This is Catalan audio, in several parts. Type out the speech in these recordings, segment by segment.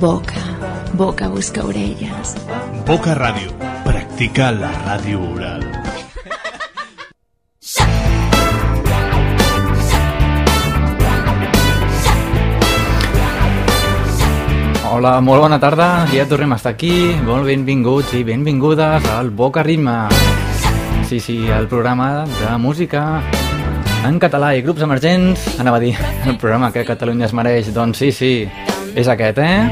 Boca, boca busca orelles. Boca Ràdio. Practica la ràdio oral. Hola, molt bona tarda, ja tornem a estar aquí, molt benvinguts i benvingudes al Boca Ritme. Sí, sí, el programa de música en català i grups emergents, anava a dir, el programa que Catalunya es mereix, doncs sí, sí, és aquest, eh?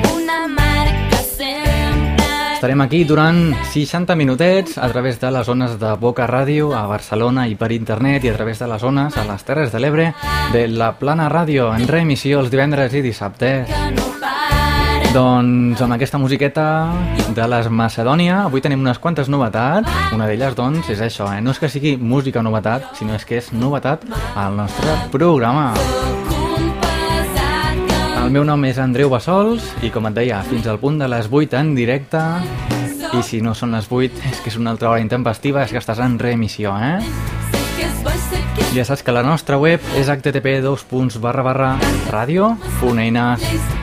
Estarem aquí durant 60 minutets a través de les zones de Boca Ràdio a Barcelona i per internet i a través de les zones a les Terres de l'Ebre de la Plana Ràdio en reemissió els divendres i dissabtes. Doncs amb aquesta musiqueta de les Macedònia avui tenim unes quantes novetats. Una d'elles, doncs, és això, eh? No és que sigui música novetat, sinó és que és novetat al nostre programa. El meu nom és Andreu Bassols i, com et deia, fins al punt de les 8 en directe. I si no són les 8, és que és una altra hora intempestiva, és que estàs en reemissió, eh? Ja saps que la nostra web és http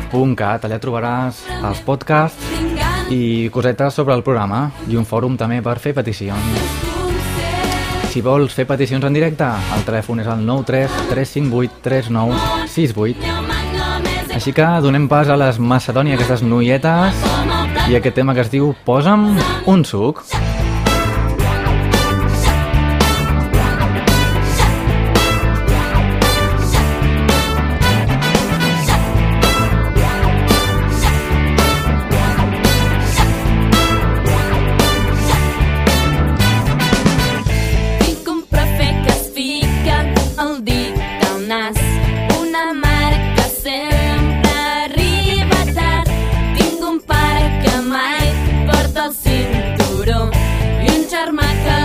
radio.eines.cat Allà trobaràs els podcasts i cosetes sobre el programa i un fòrum també per fer peticions. Si vols fer peticions en directe, el telèfon és el 93 358 3968. Així que donem pas a les Macedònia, aquestes noietes, i aquest tema que es diu Posa'm un suc. Tinc I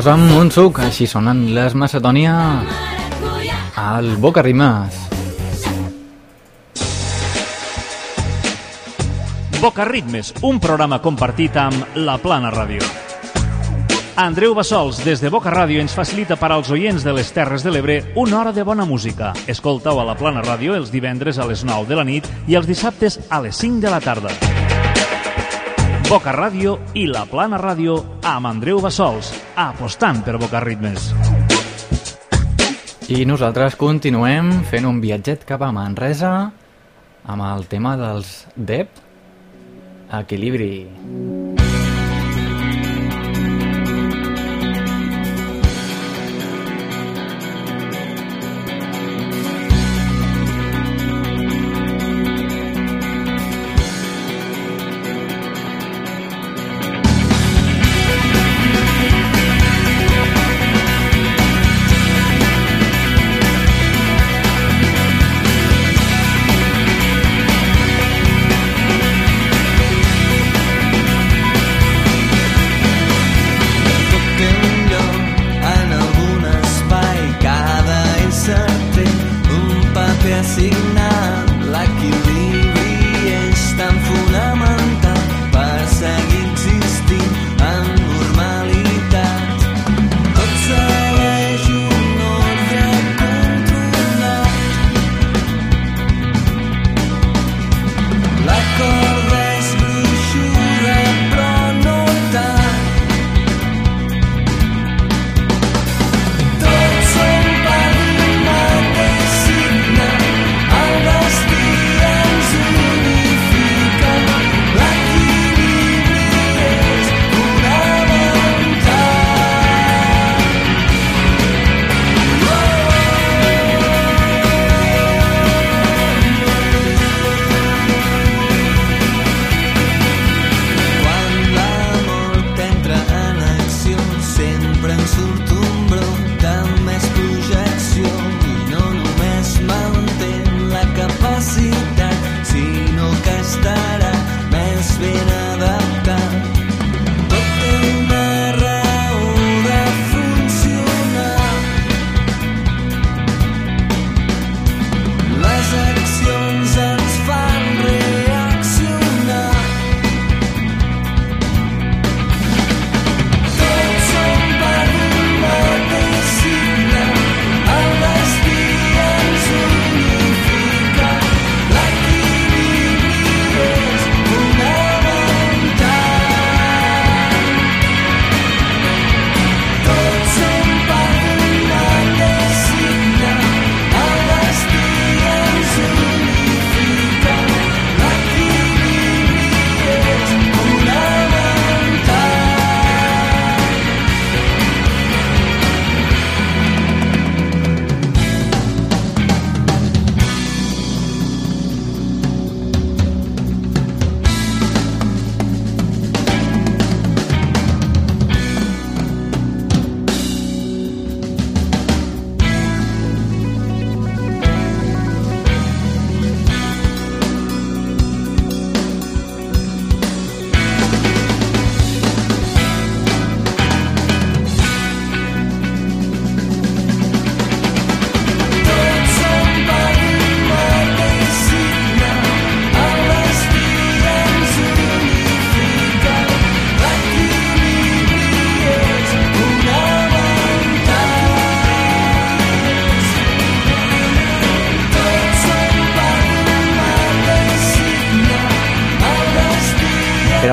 Posa'm un suc, així sonen les Macedònia al Boca Rimes. Boca Ritmes, un programa compartit amb La Plana Ràdio. Andreu Bassols, des de Boca Ràdio, ens facilita per als oients de les Terres de l'Ebre una hora de bona música. Escoltau a La Plana Ràdio els divendres a les 9 de la nit i els dissabtes a les 5 de la tarda. Boca Ràdio i La Plana Ràdio amb Andreu Bassols, apostant per Boca Ritmes. I nosaltres continuem fent un viatget cap a Manresa amb el tema dels DEP, equilibri. Tot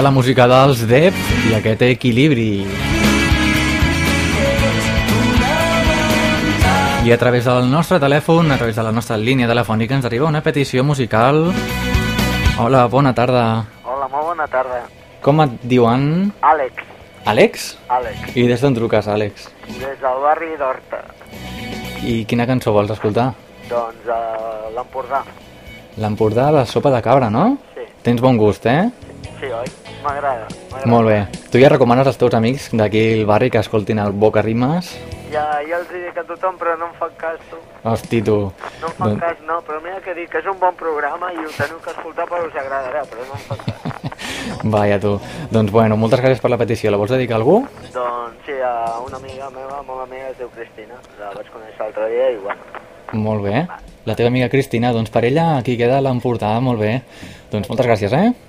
la música dels DEP i aquest equilibri. I a través del nostre telèfon, a través de la nostra línia telefònica, ens arriba una petició musical. Hola, bona tarda. Hola, molt bona tarda. Com et diuen? Àlex, Àlex? Àlex, I des d'on truques, Àlex? des del barri d'Horta. I quina cançó vols escoltar? Doncs a l'Empordà. L'Empordà, la sopa de cabra, no? Sí, Tens bon gust, eh? sí, oi? m'agrada. Molt bé. Tu ja recomanes als teus amics d'aquí el barri que escoltin el Boca Rimes? Ja, ja els dic a tothom, però no em fan cas, tu. Hosti, tu. No em fan doncs- cas, no, però mira que dic que és un bon programa i ho teniu que escoltar però us agradarà, però no em fan cas. Vaja, tu. Doncs bueno, moltes gràcies per la petició. La vols dedicar a algú? Doncs sí, a una amiga meva, molt amiga, es diu Cristina. La vaig conèixer l'altre dia i bueno. Molt bé. La teva amiga Cristina, doncs per ella aquí queda l'emportada, molt bé. Doncs moltes gràcies, eh?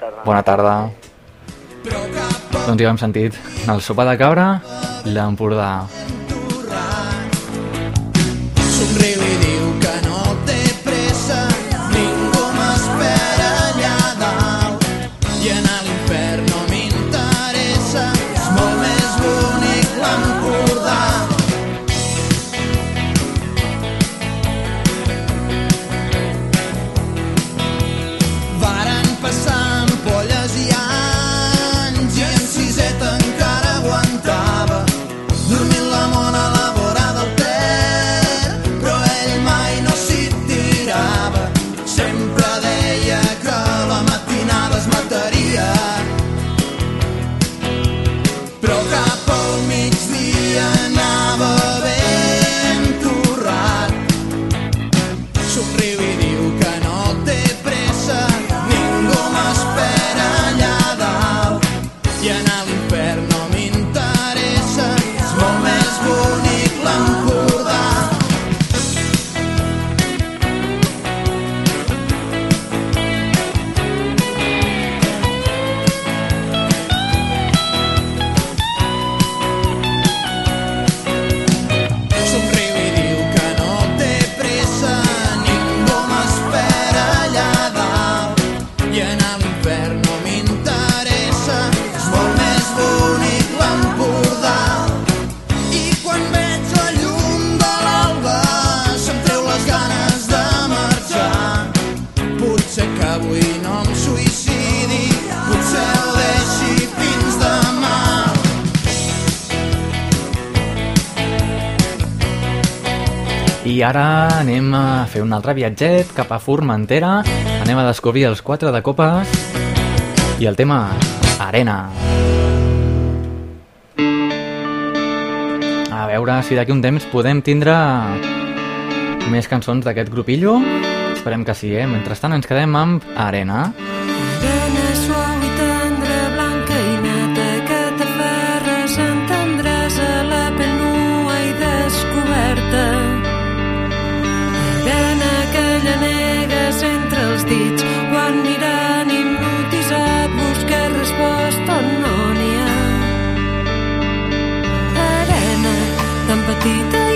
tarda. Bona tarda. Doncs ja hem sentit el sopar de cabra, l'Empordà. Somriu i diu que no té pressa, ningú m'espera allà dalt, i anar a l'infern ara anem a fer un altre viatget cap a Formentera. Anem a descobrir els quatre de copes i el tema Arena. A veure si d'aquí un temps podem tindre més cançons d'aquest grupillo. Esperem que sí, eh? Mentrestant ens quedem amb Arena. Arena. 你的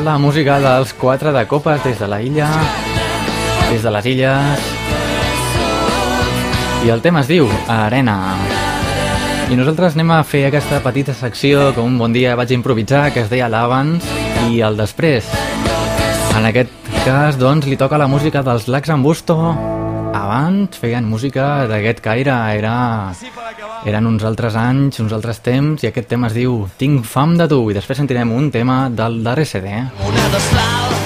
música dels quatre de copes des de la illa, des de les illes. I el tema es diu Arena. I nosaltres anem a fer aquesta petita secció que un bon dia vaig improvisar, que es deia l'abans i el després. En aquest cas, doncs, li toca la música dels Lacs en Busto. Abans feien música d'aquest caire, era... eren uns altres anys, uns altres temps, i aquest tema es diu Tinc fam de tu, i després sentirem un tema del darrer CD. Una d'estal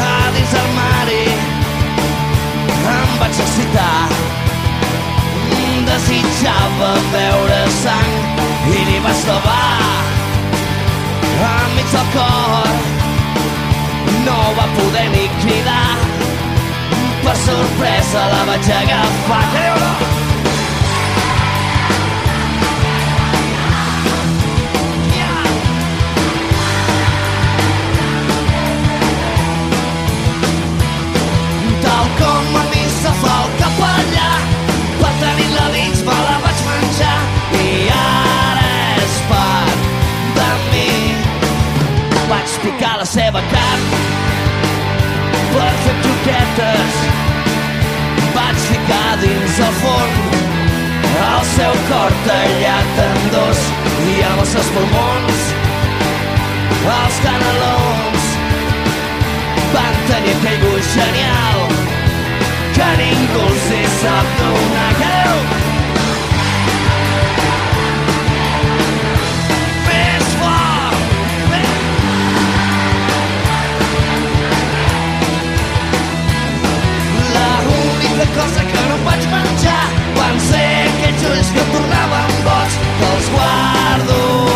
a dins el mare em vaig excitar desitjava veure sang i li vaig clavar enmig del cor no va poder ni cridar per sorpresa la vaig agafar no? Picar la seva carn. Per fer croquetes vaig ficar dins el forn. El seu cor tallat en dos i amb els seus pulmons. Els canelons van tenir aquell gust genial que ningú els hi sap donar. Que cosa que no vaig menjar. Van ser aquells ulls que tornaven boig que els guardo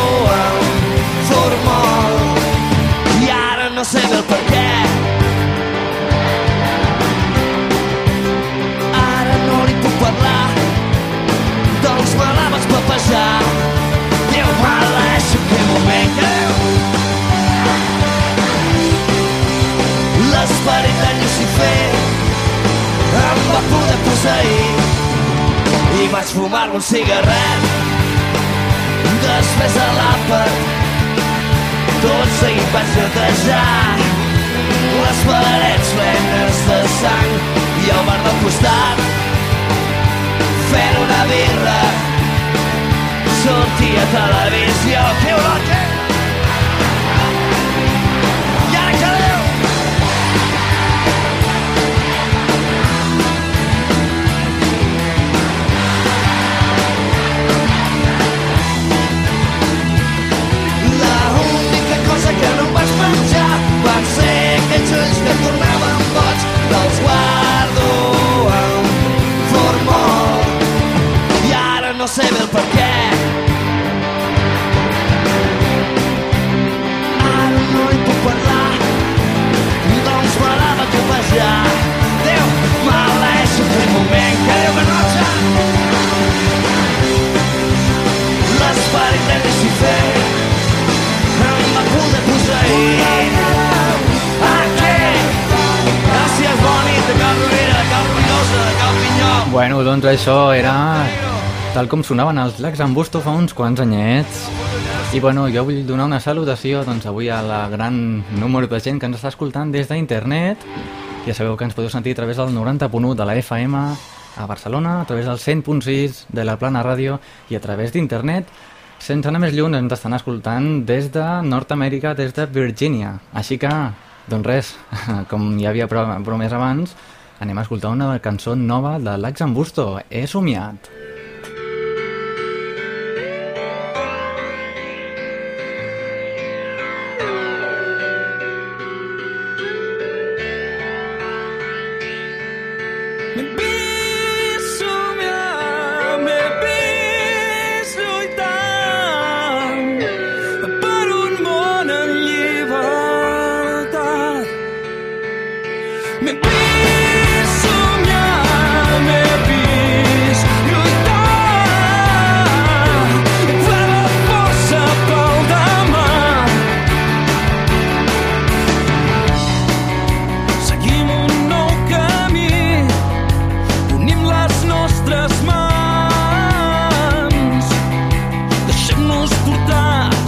posseir i vaig fumar-me un cigarret. Després de l'àpat tot seguit vaig netejar les parets plenes de sang i el bar del costat fent una birra sortia a televisió. Que olor doncs això era tal com sonaven els Lacs en Busto fa uns quants anyets. I bueno, jo vull donar una salutació doncs, avui a la gran número de gent que ens està escoltant des d'internet. Ja sabeu que ens podeu sentir a través del 90.1 de la FM a Barcelona, a través del 100.6 de la Plana Ràdio i a través d'internet. Sense anar més lluny, ens estan escoltant des de Nord-Amèrica, des de Virgínia. Així que, doncs res, com ja havia pro- promès abans, anem a escoltar una cançó nova de Lax en Busto, He somiat. M'he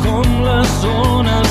som les zona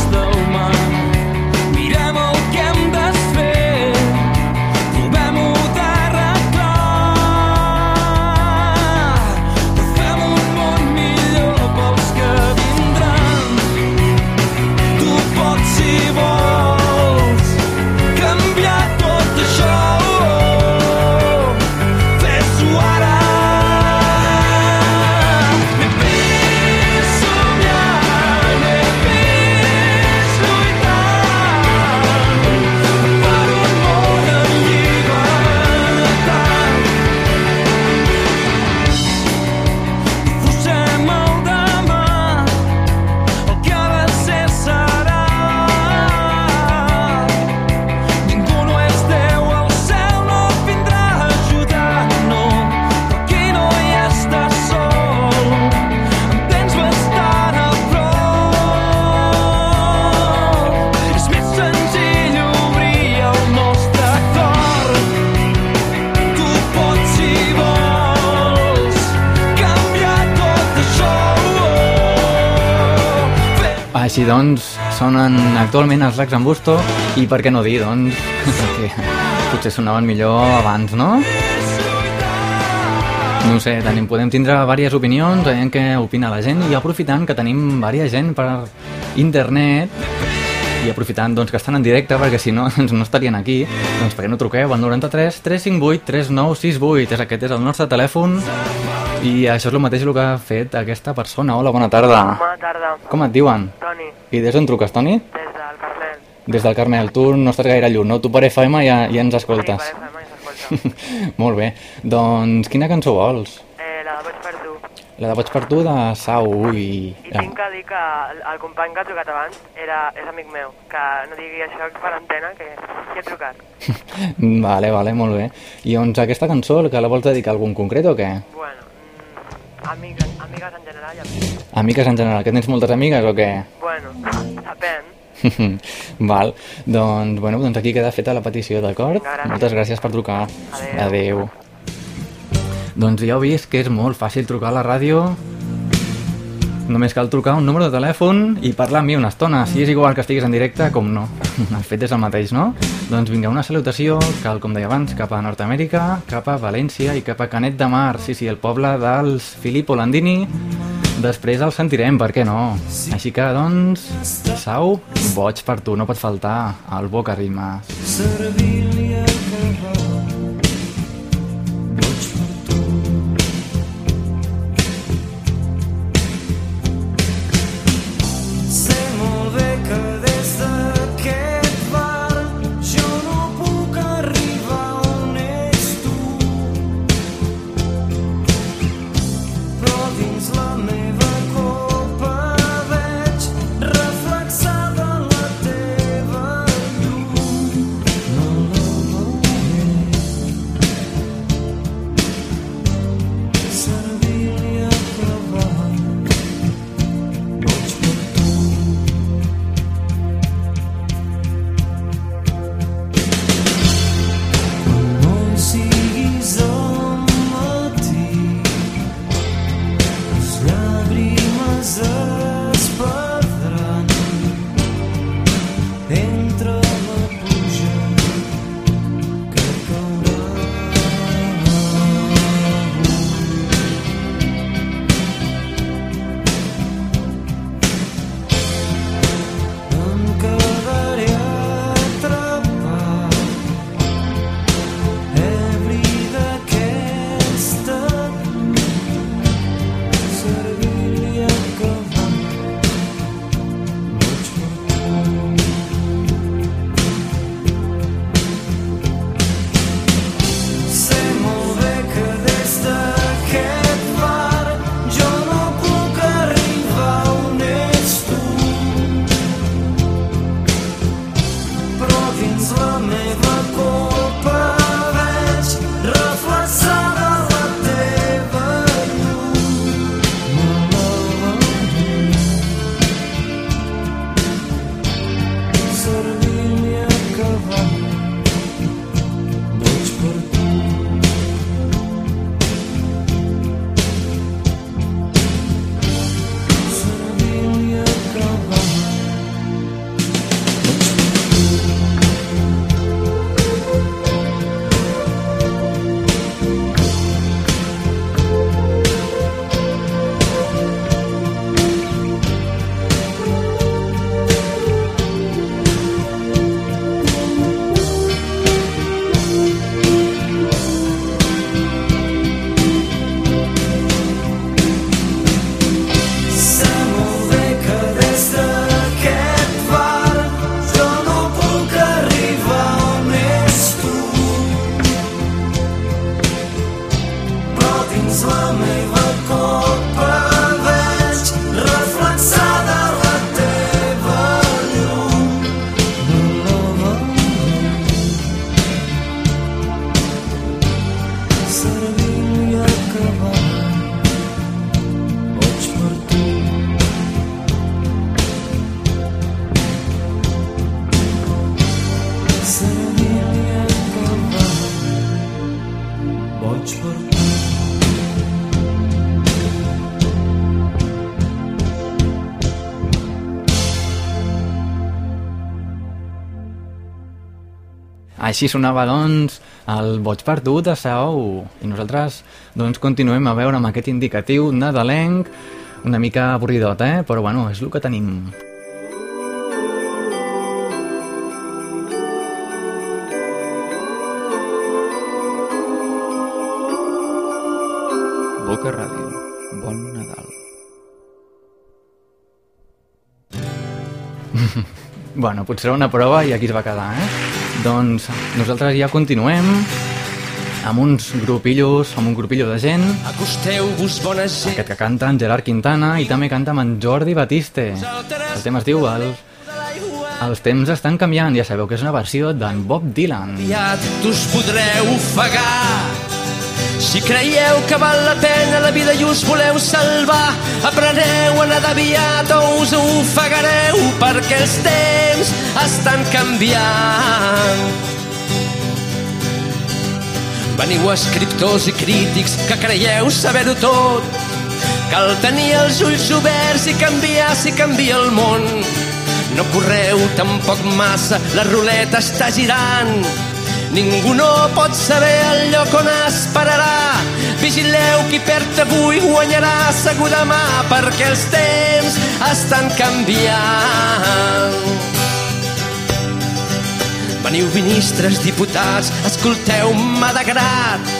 sonen actualment els Lacs en Busto i per què no dir, doncs, que potser sonaven millor abans, no? No sé, tenim, podem tindre diverses opinions, veient què opina la gent i aprofitant que tenim diversa gent per internet i aprofitant doncs, que estan en directe perquè si no doncs, no estarien aquí doncs per què no truqueu al 93 358 3968 és aquest és el nostre telèfon i això és el mateix el que ha fet aquesta persona hola, bona tarda Bona tarda, com et diuen? I des d'on truques, Toni? des del Carmel. des del Carmel, tu no estàs gaire lluny no? tu per FM ja, ja ens escoltes Sí, per FM s'escolta. molt bé, doncs quina cançó vols? eh, la de Vaig per tu. la de Vaig per tu de Sau i... I tinc que dir que el, company que ha trucat abans era, és amic meu, que no digui això per antena, que, que he trucat. Vale, vale, molt bé. I doncs aquesta cançó, que la vols dedicar a algun concret o què? Bueno, mm, amics, amigues en general i amics. Amiques en general, que tens moltes amigues o què? Bueno, depèn. Val, doncs, bueno, doncs aquí queda feta la petició, d'acord? Moltes gràcies per trucar. Adéu. Adéu. Doncs ja heu vist que és molt fàcil trucar a la ràdio. Només cal trucar un número de telèfon i parlar amb mi una estona. Si és igual que estiguis en directe, com no. El fet és el mateix, no? Doncs vinga, una salutació, cal, com deia abans, cap a Nord-Amèrica, cap a València i cap a Canet de Mar. Sí, sí, el poble dels Filippo Landini. Després el sentirem, per què no? Així que, doncs, Sau, boig per tu, no pot faltar el Boca Rimes. servir-li Així sonava, doncs, el Boig per tu de Saou. I nosaltres, doncs, continuem a veure amb aquest indicatiu nadalenc, una mica avorridot, eh? Però, bueno, és el que tenim. Boca Ràdio. Bon Nadal. Bueno, potser una prova i aquí es va quedar, eh? Doncs nosaltres ja continuem amb uns grupillos, amb un grupillo de gent, Acosteu-vos, bona gent. aquest que canta en Gerard Quintana i també canta amb en Jordi Batiste. El tema es diu el... Els temps estan canviant, ja sabeu que és una versió d'en Bob Dylan. aviat us podreu ofegar. Si creieu que val la pena la vida i us voleu salvar, apreneu a nedar aviat o us ofegareu perquè els temps estan canviant. Veniu escriptors i crítics que creieu saber-ho tot. Cal tenir els ulls oberts i canviar si canvia el món. No correu tampoc massa, la ruleta està girant. Ningú no pot saber el lloc on es pararà. Vigileu qui perd avui guanyarà segur demà perquè els temps estan canviant. Veniu ministres, diputats, escolteu-me de grat.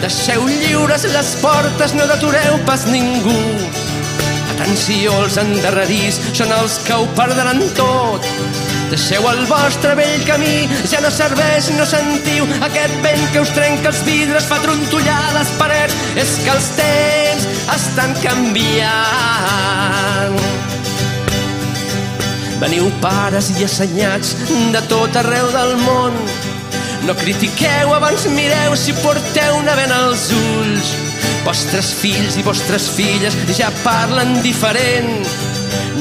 Deixeu lliures les portes, no detureu pas ningú. Atenció, els endarrerits són els que ho perdran tot. Deixeu el vostre vell camí, ja no serveix, no sentiu aquest vent que us trenca els vidres, fa trontollar les parets. És que els temps estan canviant. Veniu pares i assenyats de tot arreu del món. No critiqueu, abans mireu si porteu una vena als ulls. Vostres fills i vostres filles ja parlen diferent.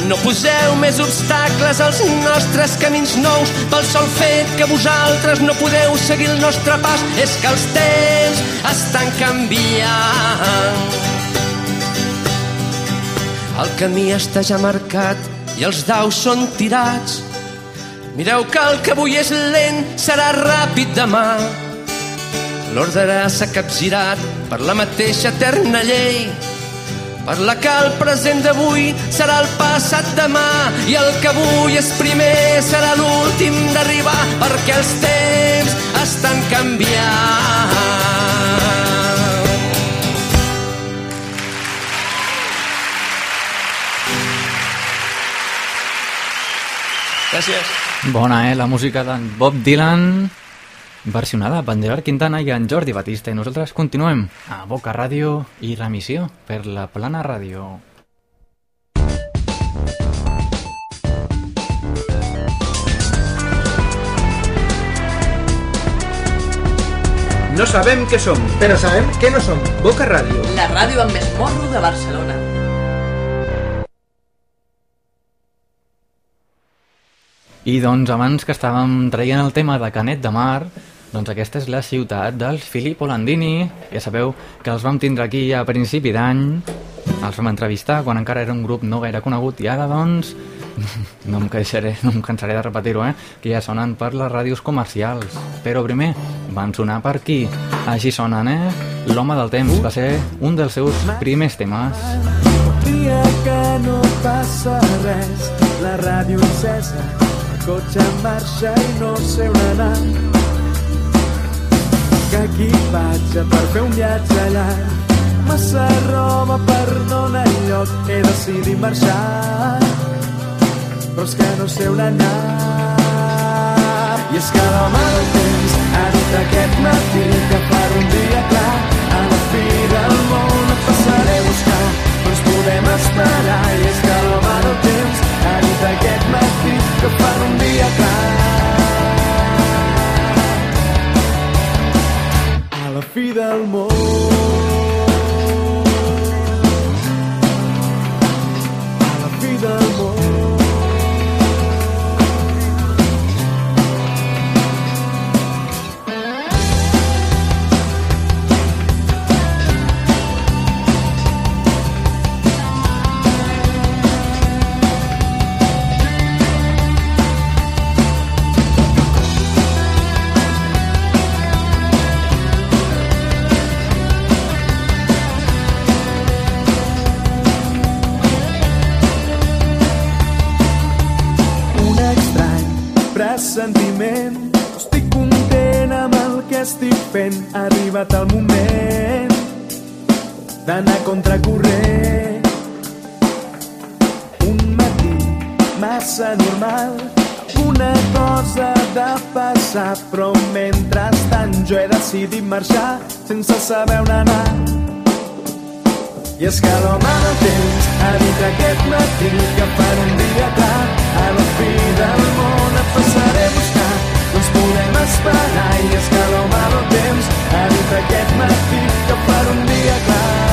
No poseu més obstacles als nostres camins nous pel sol fet que vosaltres no podeu seguir el nostre pas. És que els temps estan canviant. El camí està ja marcat i els daus són tirats. Mireu que el que avui és lent serà ràpid demà. L'ordre s'ha capgirat per la mateixa eterna llei, per la que el present d'avui serà el passat demà i el que avui és primer serà l'últim d'arribar perquè els temps estan canviant. Gràcies. Bona, eh? La música d'en Bob Dylan versionada per Gerard Quintana i en Jordi Batista. I nosaltres continuem a Boca Ràdio i remissió per la Plana Ràdio. No sabem què som, però sabem què no som. Boca Ràdio. La ràdio amb més morro de Barcelona. I doncs abans que estàvem traient el tema de Canet de Mar, doncs aquesta és la ciutat dels Filippo Landini. Ja sabeu que els vam tindre aquí a principi d'any, els vam entrevistar quan encara era un grup no gaire conegut i ara doncs no em cansaré, no em cansaré de repetir-ho, eh? que ja sonen per les ràdios comercials. Però primer van sonar per aquí. Així sonen, eh? L'home del temps va ser un dels seus primers temes. dia que no passa res, la ràdio encesa, el cotxe en marxa i no sé on anar. Que equipatge per fer un viatge llarg, massa roba per no anar enlloc, he decidit marxar, però és que no sé on anar. I és que l'home del temps ha dit aquest matí que per un dia clar, a la fi del món et passaré a buscar, no ens podem esperar. I és que l'home del temps ha dit aquest matí que per un dia clar, a sentiment. Estic content amb el que estic fent. Ha arribat el moment d'anar contracorrent. Un matí massa normal, una cosa de passar, però mentrestant jo he decidit marxar sense saber on anar. I és que l'home del temps ha dit aquest matí que per un dia clar a la fi del món et passaré a podem esperar i és que l'home del temps. Ha dit aquest matí que per un dia clar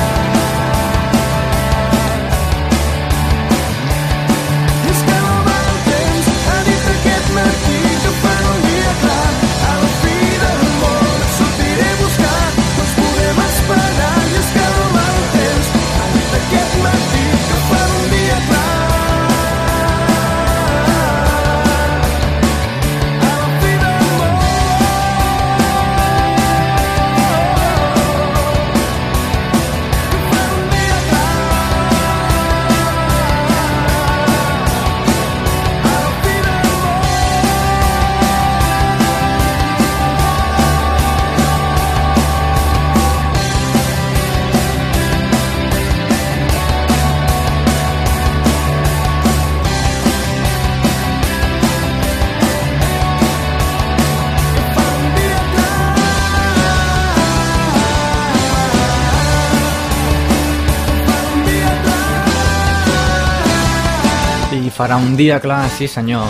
farà un dia clar, sí senyor.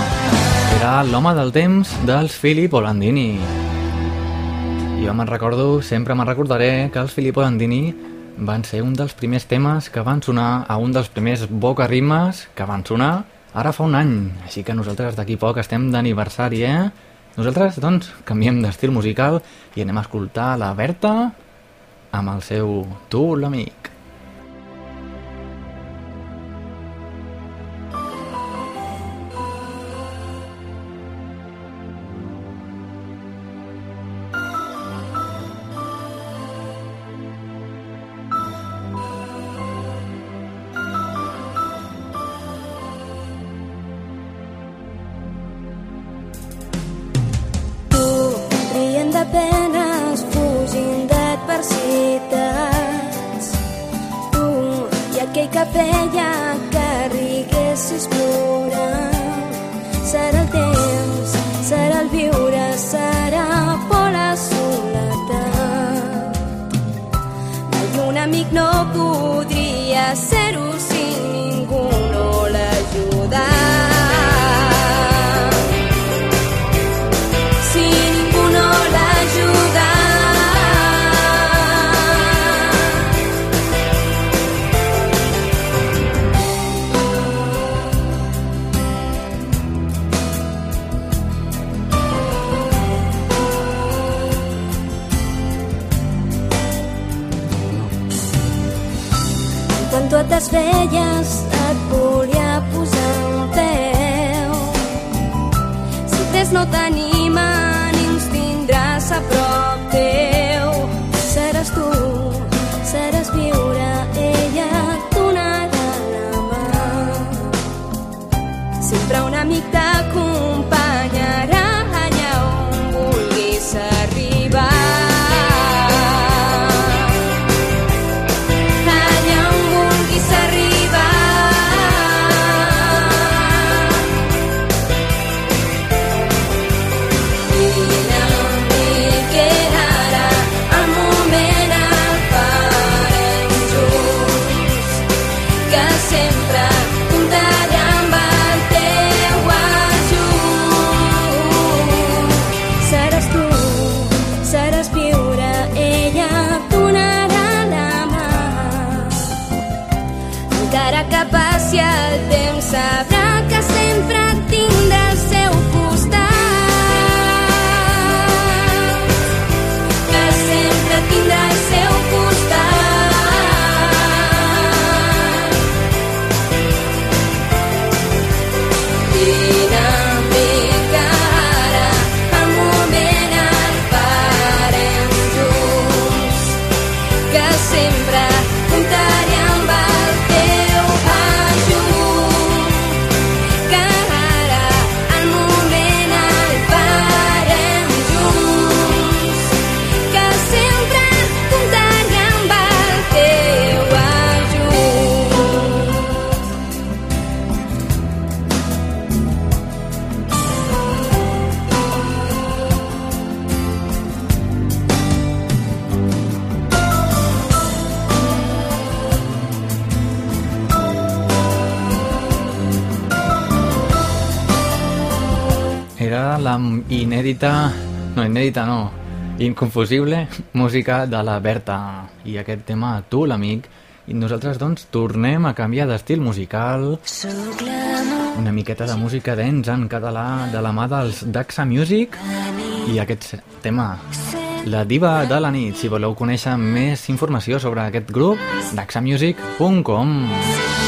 Serà l'home del temps dels Filippo Landini. Jo me'n recordo, sempre me'n recordaré que els Filippo Landini van ser un dels primers temes que van sonar a un dels primers boca rimes que van sonar ara fa un any. Així que nosaltres d'aquí poc estem d'aniversari, eh? Nosaltres, doncs, canviem d'estil musical i anem a escoltar la Berta amb el seu Tu l'amic. Quan tu et volia posar un peu. Si tres no t'animen ni ens tindràs a prop era la inèdita... No, inèdita no. Inconfusible música de la Berta. I aquest tema, tu, l'amic. I nosaltres, doncs, tornem a canviar d'estil musical. Una miqueta de música dents en català de la mà dels Daxa Music. I aquest tema, la diva de la nit. Si voleu conèixer més informació sobre aquest grup, daxamusic.com. Allà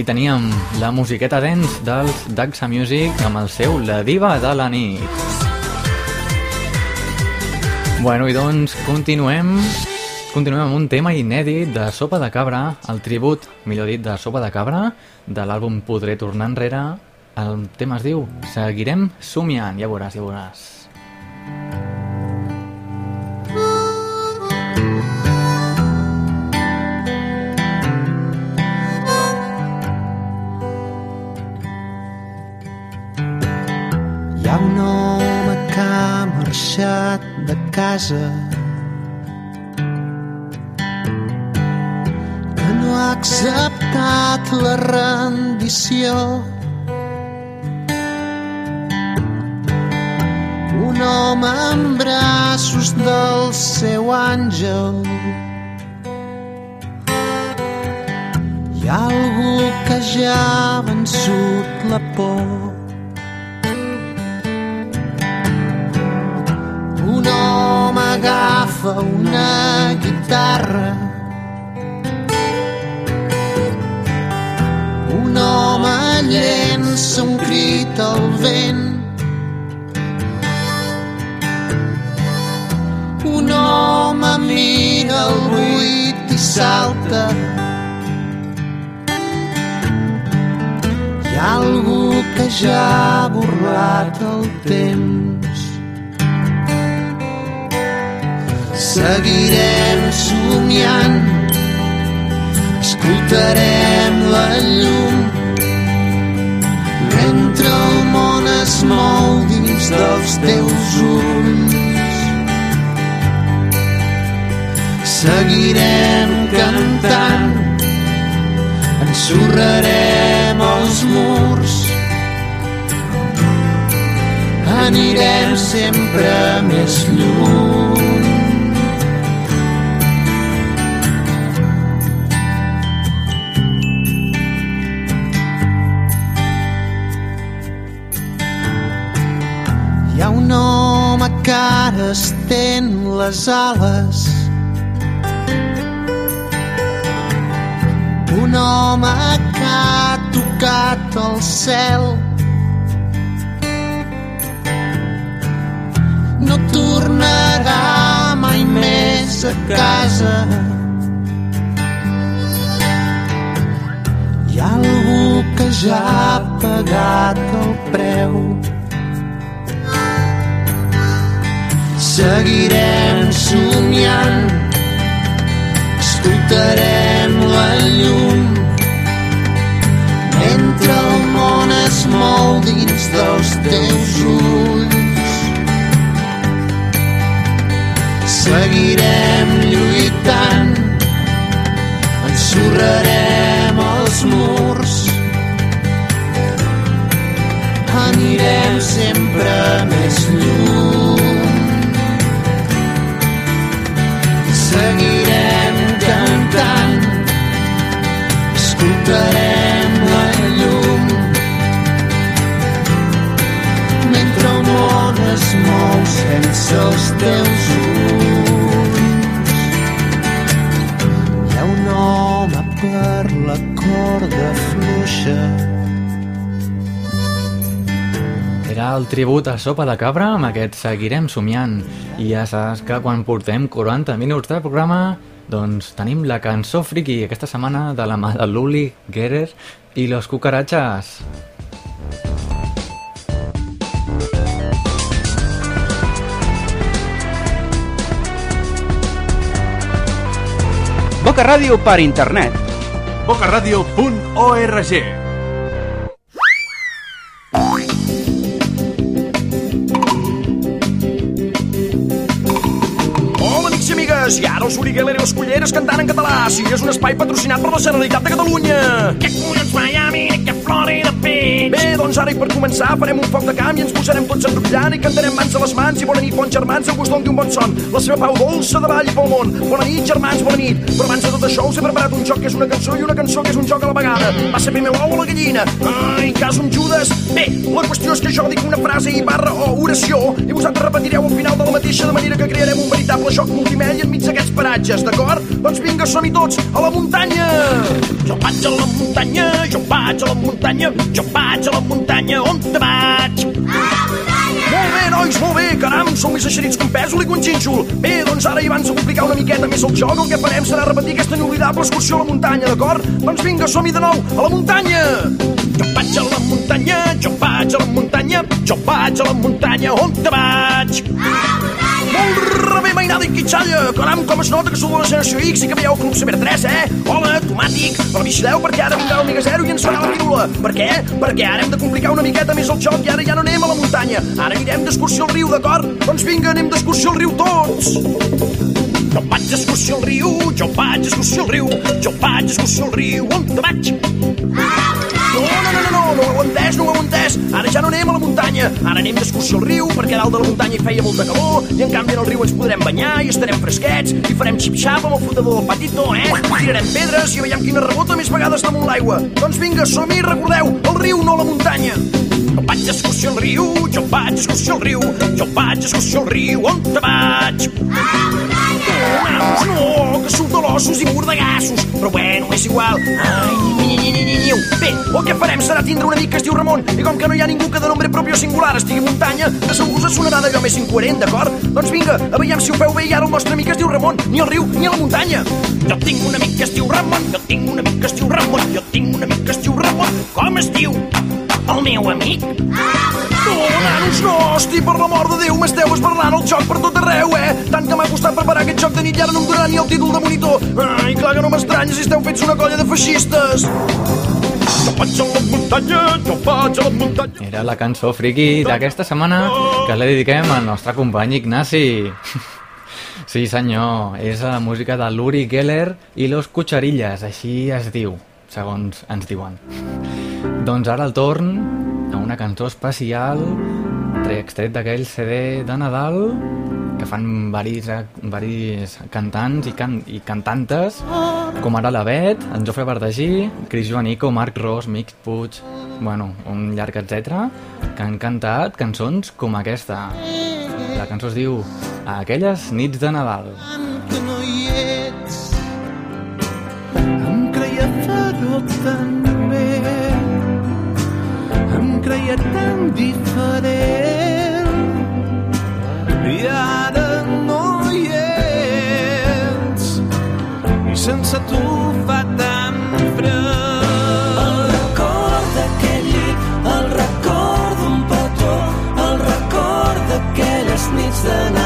aquí teníem la musiqueta dents dels Daxa Music amb el seu La Diva de la Nit. Bueno, i doncs continuem continuem amb un tema inèdit de Sopa de Cabra, el tribut, millor dit, de Sopa de Cabra, de l'àlbum Podré tornar enrere. El tema es diu Seguirem somiant, ja veuràs, ja veuràs. Ha un home de casa que no ha acceptat la rendició. Un home amb braços del seu àngel Hi ha algú que ja ha vençut la por. Un home agafa una guitarra. Un home llença un crit al vent. Un home mira el buit i salta. Hi ha algú que ja ha burlat el temps. Seguirem somiant, escoltarem la llum, mentre el món es mou dins dels teus ulls. Seguirem cantant, ensorrarem els murs. Anirem sempre més lluny. Home que ara estén les ales. Un home que ha tocat el cel. No tornarà mai més a casa. Hi ha algú que ja ha pagat el preu seguirem somiant escoltarem la llum mentre el món es mou dins dels teus ulls. Seguirem lluitant, ensorrarem els murs, anirem sempre més lluny. Seguirem cantant, escoltarem la llum. Mentre el món es mou sense els teus ulls. Hi ha un home per la corda fluixa Era el tribut a Sopa de Cabra, amb aquest seguirem somiant. I ja saps que quan portem 40 minuts de programa, doncs tenim la cançó friki aquesta setmana de la mà de Luli Gerer i los cucaratxes. Boca Ràdio per internet. bocaradio.org amics i ara els les Culleres cantant en català. Sí, és un espai patrocinat per la Generalitat de Catalunya. Què collons Miami, que Florida Beach. Bé, doncs ara i per començar farem un foc de camp i ens posarem tots enrotllant i cantarem mans a les mans i bona nit, bons germans, Déu vos doni un bon son. La seva pau dolça de i pel món. Bona nit, germans, bona nit. Però abans de tot això us he preparat un joc que és una cançó i una cançó que és un joc a la vegada. Va ser primer l'ou o la gallina? Ai, cas un Judes. Bé, la qüestió és que jo dic una frase i barra o oració i vosaltres repetireu al final de la mateixa de manera que crearem un veritable joc multimèdia enmig d'aquests paratges, d'acord? Doncs vinga, som-hi tots a la muntanya! Jo vaig a la muntanya, jo vaig a la muntanya, jo vaig a la muntanya, on te vaig? A la muntanya! Molt bé, nois, molt bé, caram, som més eixerits que un pèsol i que un xínxol. Bé, doncs ara, i abans de complicar una miqueta més el joc, el que farem serà repetir aquesta inolvidable excursió a la muntanya, d'acord? Doncs vinga, som-hi de nou, a la muntanya! Jo vaig a la muntanya, jo vaig a la muntanya, jo vaig a la muntanya, on te vaig? A la muntanya! Molt rebé, mainada i quitxalla! Caram, com es nota que sou de la generació X i que veieu Club Ciber 3, eh? Hola, dramàtic, però vigileu perquè ara vindrà el Mega Zero i ens farà la pirula. Per què? Perquè ara hem de complicar una miqueta més el joc i ara ja no anem a la muntanya. Ara anirem d'excursió al riu, d'acord? Doncs vinga, anem d'excursió al riu tots! Jo vaig d'excursió al riu, jo vaig d'excursió al riu, jo vaig d'excursió al riu, on te vaig? No, no, no, no, no, no ho heu entès, no ho heu entès. Ara ja no anem a la muntanya, ara anem d'excursió al riu, perquè a dalt de la muntanya hi feia molta calor, i en canvi en el riu ens podrem banyar i estarem fresquets, i farem xip-xap amb el flotador del patito, eh? Tirarem pedres i veiem quina rebota més vegades damunt l'aigua. Doncs vinga, som-hi, recordeu, el riu, no la muntanya. Jo vaig d'excursió al riu, jo vaig d'excursió al riu, jo vaig d'excursió al riu, on te vaig? Naus, no, que surt de l'ossos i mordegassos. Però bueno, és igual. Ai, ni, ni, ni, ni, ni. Bé, el que farem serà tindre un amic que es diu Ramon, i com que no hi ha ningú que de nombre propi o singular estigui a muntanya, de segur us sonarà d'allò més incoherent, d'acord? Doncs vinga, a veiem si ho feu bé i ara el nostre amic es diu Ramon, ni al riu ni a la muntanya. Jo tinc un amic que es diu Ramon, jo tinc un amic que es diu Ramon, jo tinc un amic que es diu Ramon. Com es diu? El meu amic? No, nanos, no, hosti, per l'amor de Déu, m'esteu esbarlant el joc per tot arreu, eh? Tant que m'ha costat preparar aquest joc de nit i ara no em donarà ni el títol de monitor. Ai, clar que no m'estranya si esteu fets una colla de feixistes. Jo vaig a la muntanya, jo vaig a la muntanya. Era la cançó friki d'aquesta setmana que la dediquem al nostre company Ignasi. Sí, senyor, és la música de l'Uri Geller i los Cucharillas, així es diu, segons ens diuen. Doncs ara el torn a una cançó especial tre- extret d'aquell CD de Nadal que fan varis, varis cantants i, can, i cantantes com ara la Bet, en Jofre Verdagí, Cris Joanico, Marc Ros, Mick Puig, bueno, un llarg etc que han cantat cançons com aquesta. La cançó es diu Aquelles nits de Nadal. que no hi ets em creia ferot també creia tan diferent. I ara no hi ets i sense tu fa tan fred. El record d'aquell llit el record d'un petó el record d'aquelles nits de Nadal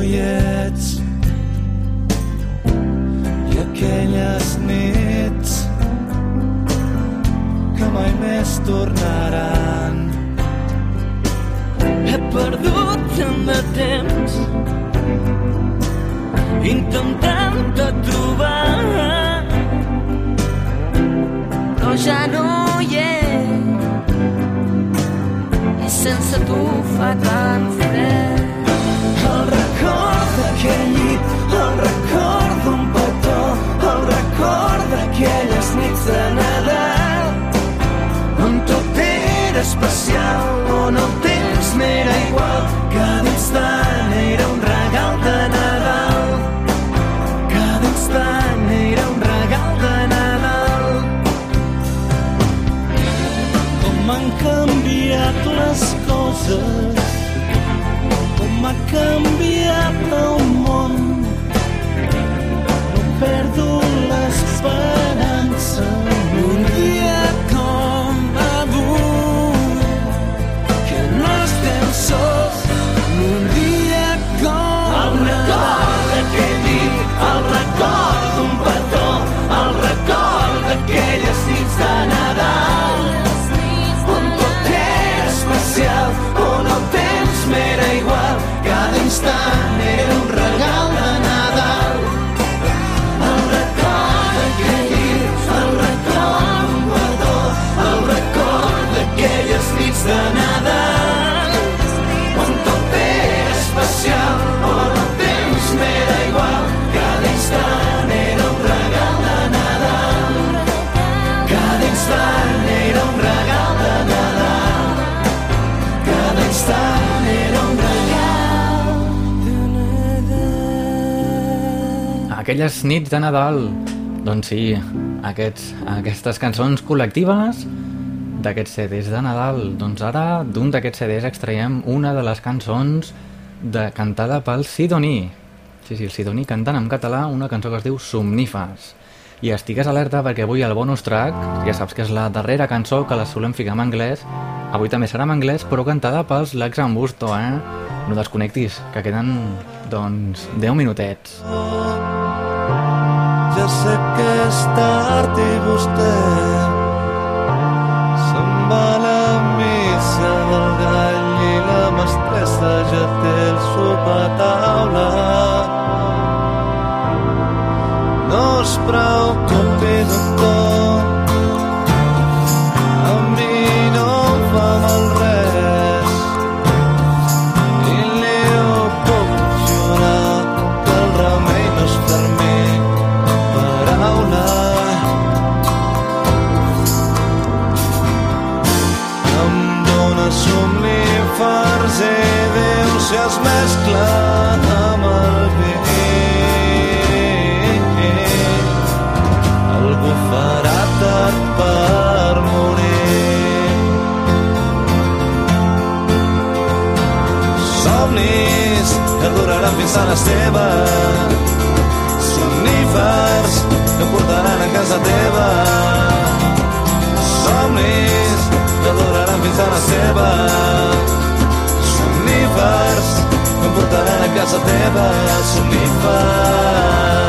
que está. Aquelles nits de Nadal, doncs sí, aquests, aquestes cançons col·lectives d'aquests CDs de Nadal. Doncs ara, d'un d'aquests CDs extraiem una de les cançons de cantada pel Sidoní. Sí, sí, el Sidoní cantant en català una cançó que es diu Somnífers. I estigues alerta perquè avui el bonus track, ja saps que és la darrera cançó que la solem ficar en anglès, avui també serà en anglès, però cantada pels Lex Ambusto, eh? No desconnectis, que queden, doncs, 10 minutets. Ja sé que és tard i vostè se'n va a la missa del gall i la mestressa ja té el sopar a duraran fins a la seva. Somnífers que portaran a casa teva. Somnis que duraran fins a la seva. Somnífers que portaran a casa teva. Somnífers.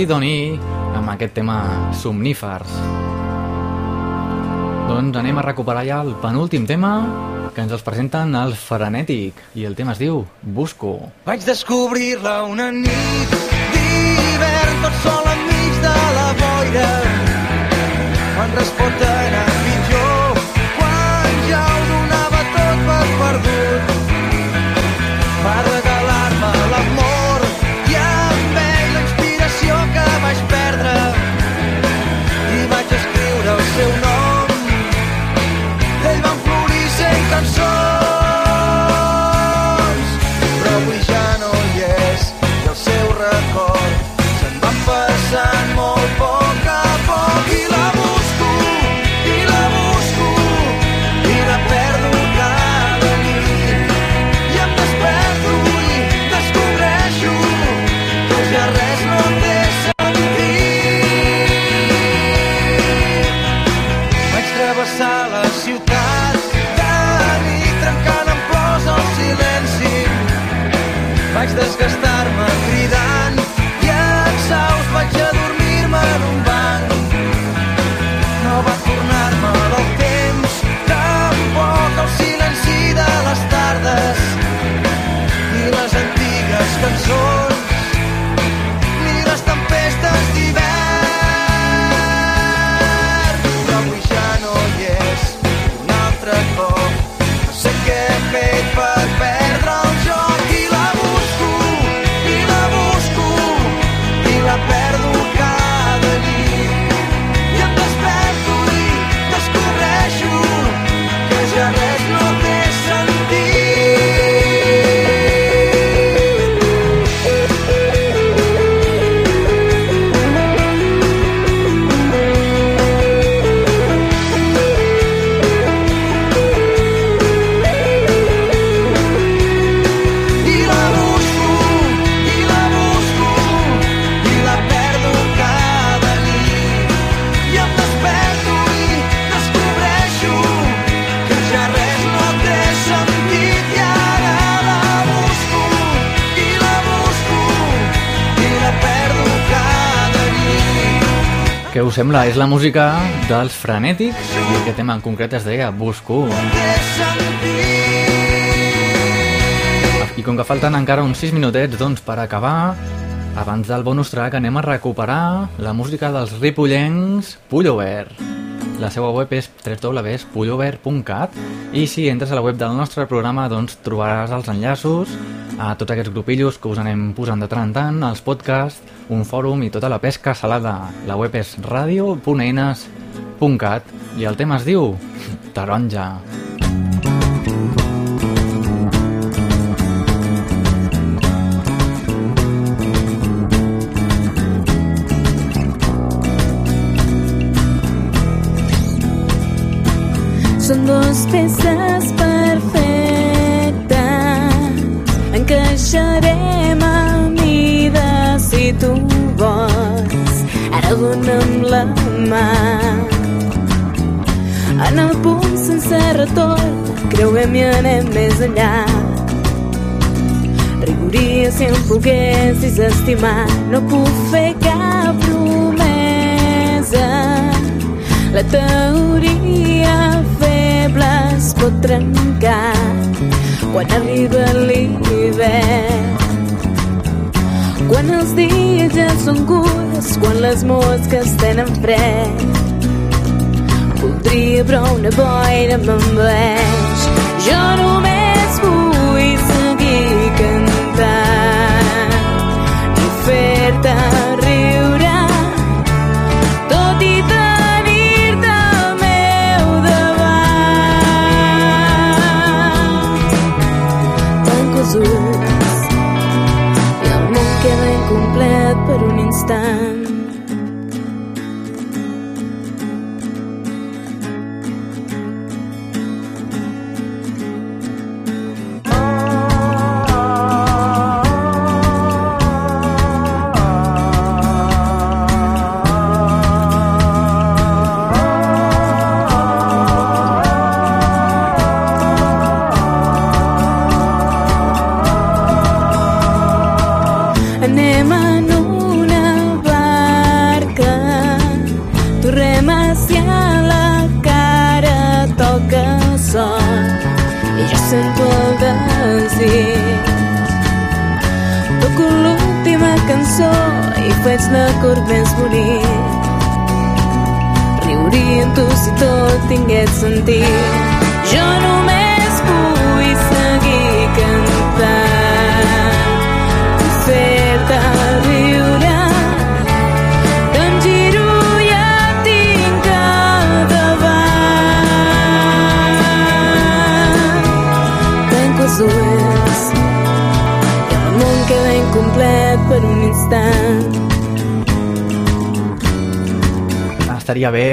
Sidoní amb aquest tema Somnífers. Doncs anem a recuperar ja el penúltim tema que ens els presenten el Frenetic i el tema es diu Busco. Vaig descobrir-la una nit d'hivern tot sol enmig de la boira quan res pot anar sent cançons desgastar. Què us sembla? És la música dels frenètics i aquest tema en concret es deia Busco. I com que falten encara uns 6 minutets doncs, per acabar, abans del bonus track anem a recuperar la música dels ripollencs Pullover. La seva web és www.pullover.cat i si entres a la web del nostre programa doncs trobaràs els enllaços a tots aquests grupillos que us anem posant de tant en tant, els podcasts, un fòrum i tota la pesca salada. La web és radio.eines.cat i el tema es diu Taronja. Són Creuem i anem més enllà Riuria si em poguessis estimar No puc fer cap promesa la teoria feble es pot trencar quan arriba l'hivern. Quan els dies ja són curts, quan les mosques tenen fred. Voldria però una boira. Jo només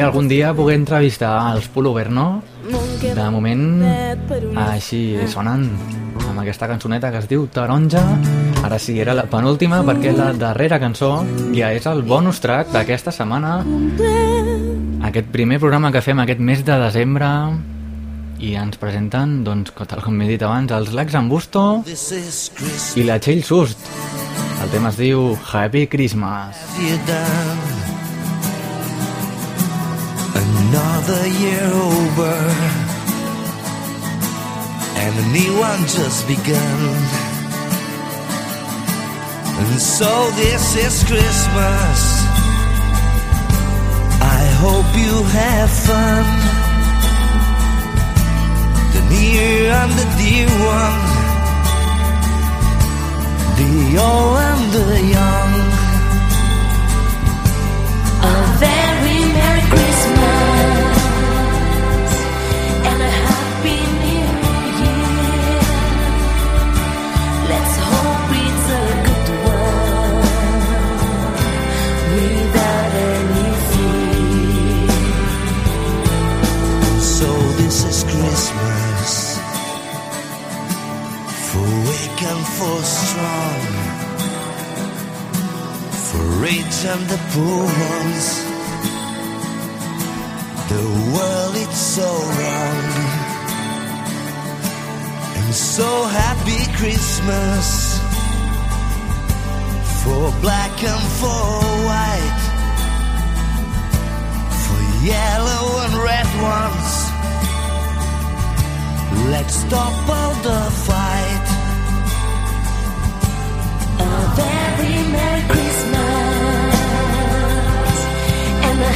algun dia poder entrevistar els Pullover, no? De moment, així sonen amb aquesta cançoneta que es diu Taronja. Ara sí, era la penúltima perquè la darrera cançó ja és el bonus track d'aquesta setmana. Aquest primer programa que fem aquest mes de desembre i ens presenten, doncs, tal com m'he dit abans, els Lacs Ambusto i la Txell Sust. El tema es diu Happy Christmas. you done? Another year over, and a new one just begun. And so this is Christmas. I hope you have fun. The near and the dear one, the old and the young. A very and for strong, for rich and the poor ones. The world it's so wrong, and so happy Christmas for black and for white, for yellow and red ones. Let's stop all the fight.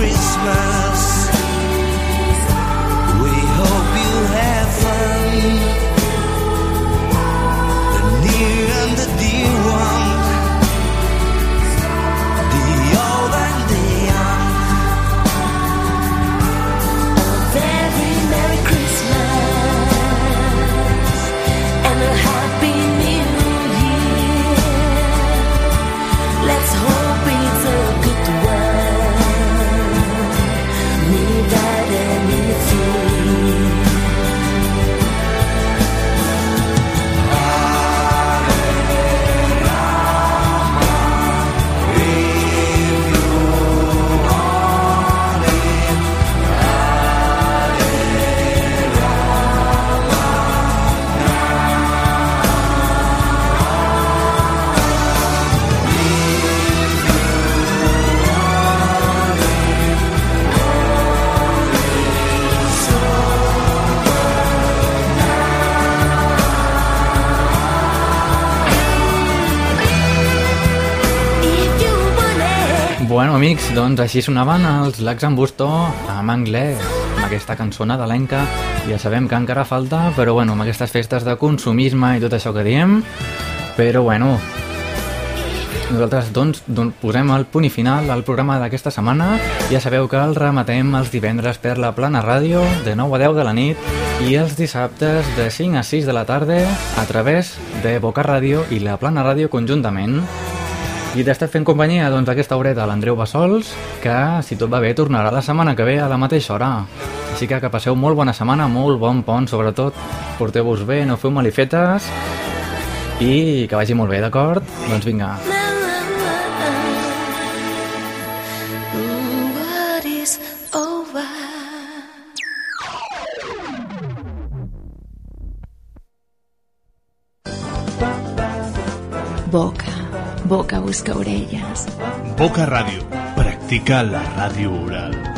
Christmas. Doncs així sonaven els Lacs en Bustó en anglès, amb aquesta cançó nadalenca. Ja sabem que encara falta, però bueno, amb aquestes festes de consumisme i tot això que diem. Però bueno, nosaltres doncs, doncs posem el punt i final al programa d'aquesta setmana. Ja sabeu que el rematem els divendres per la Plana Ràdio de 9 a 10 de la nit i els dissabtes de 5 a 6 de la tarda a través de Boca Ràdio i la Plana Ràdio conjuntament. I t'he estat fent companyia doncs, aquesta horeta l'Andreu Bassols, que, si tot va bé, tornarà la setmana que ve a la mateixa hora. Així que que passeu molt bona setmana, molt bon pont, sobretot. Porteu-vos bé, no feu malifetes i que vagi molt bé, d'acord? Doncs vinga. Boca, boca busca orelles. Boca Ràdio. Practica la ràdio oral.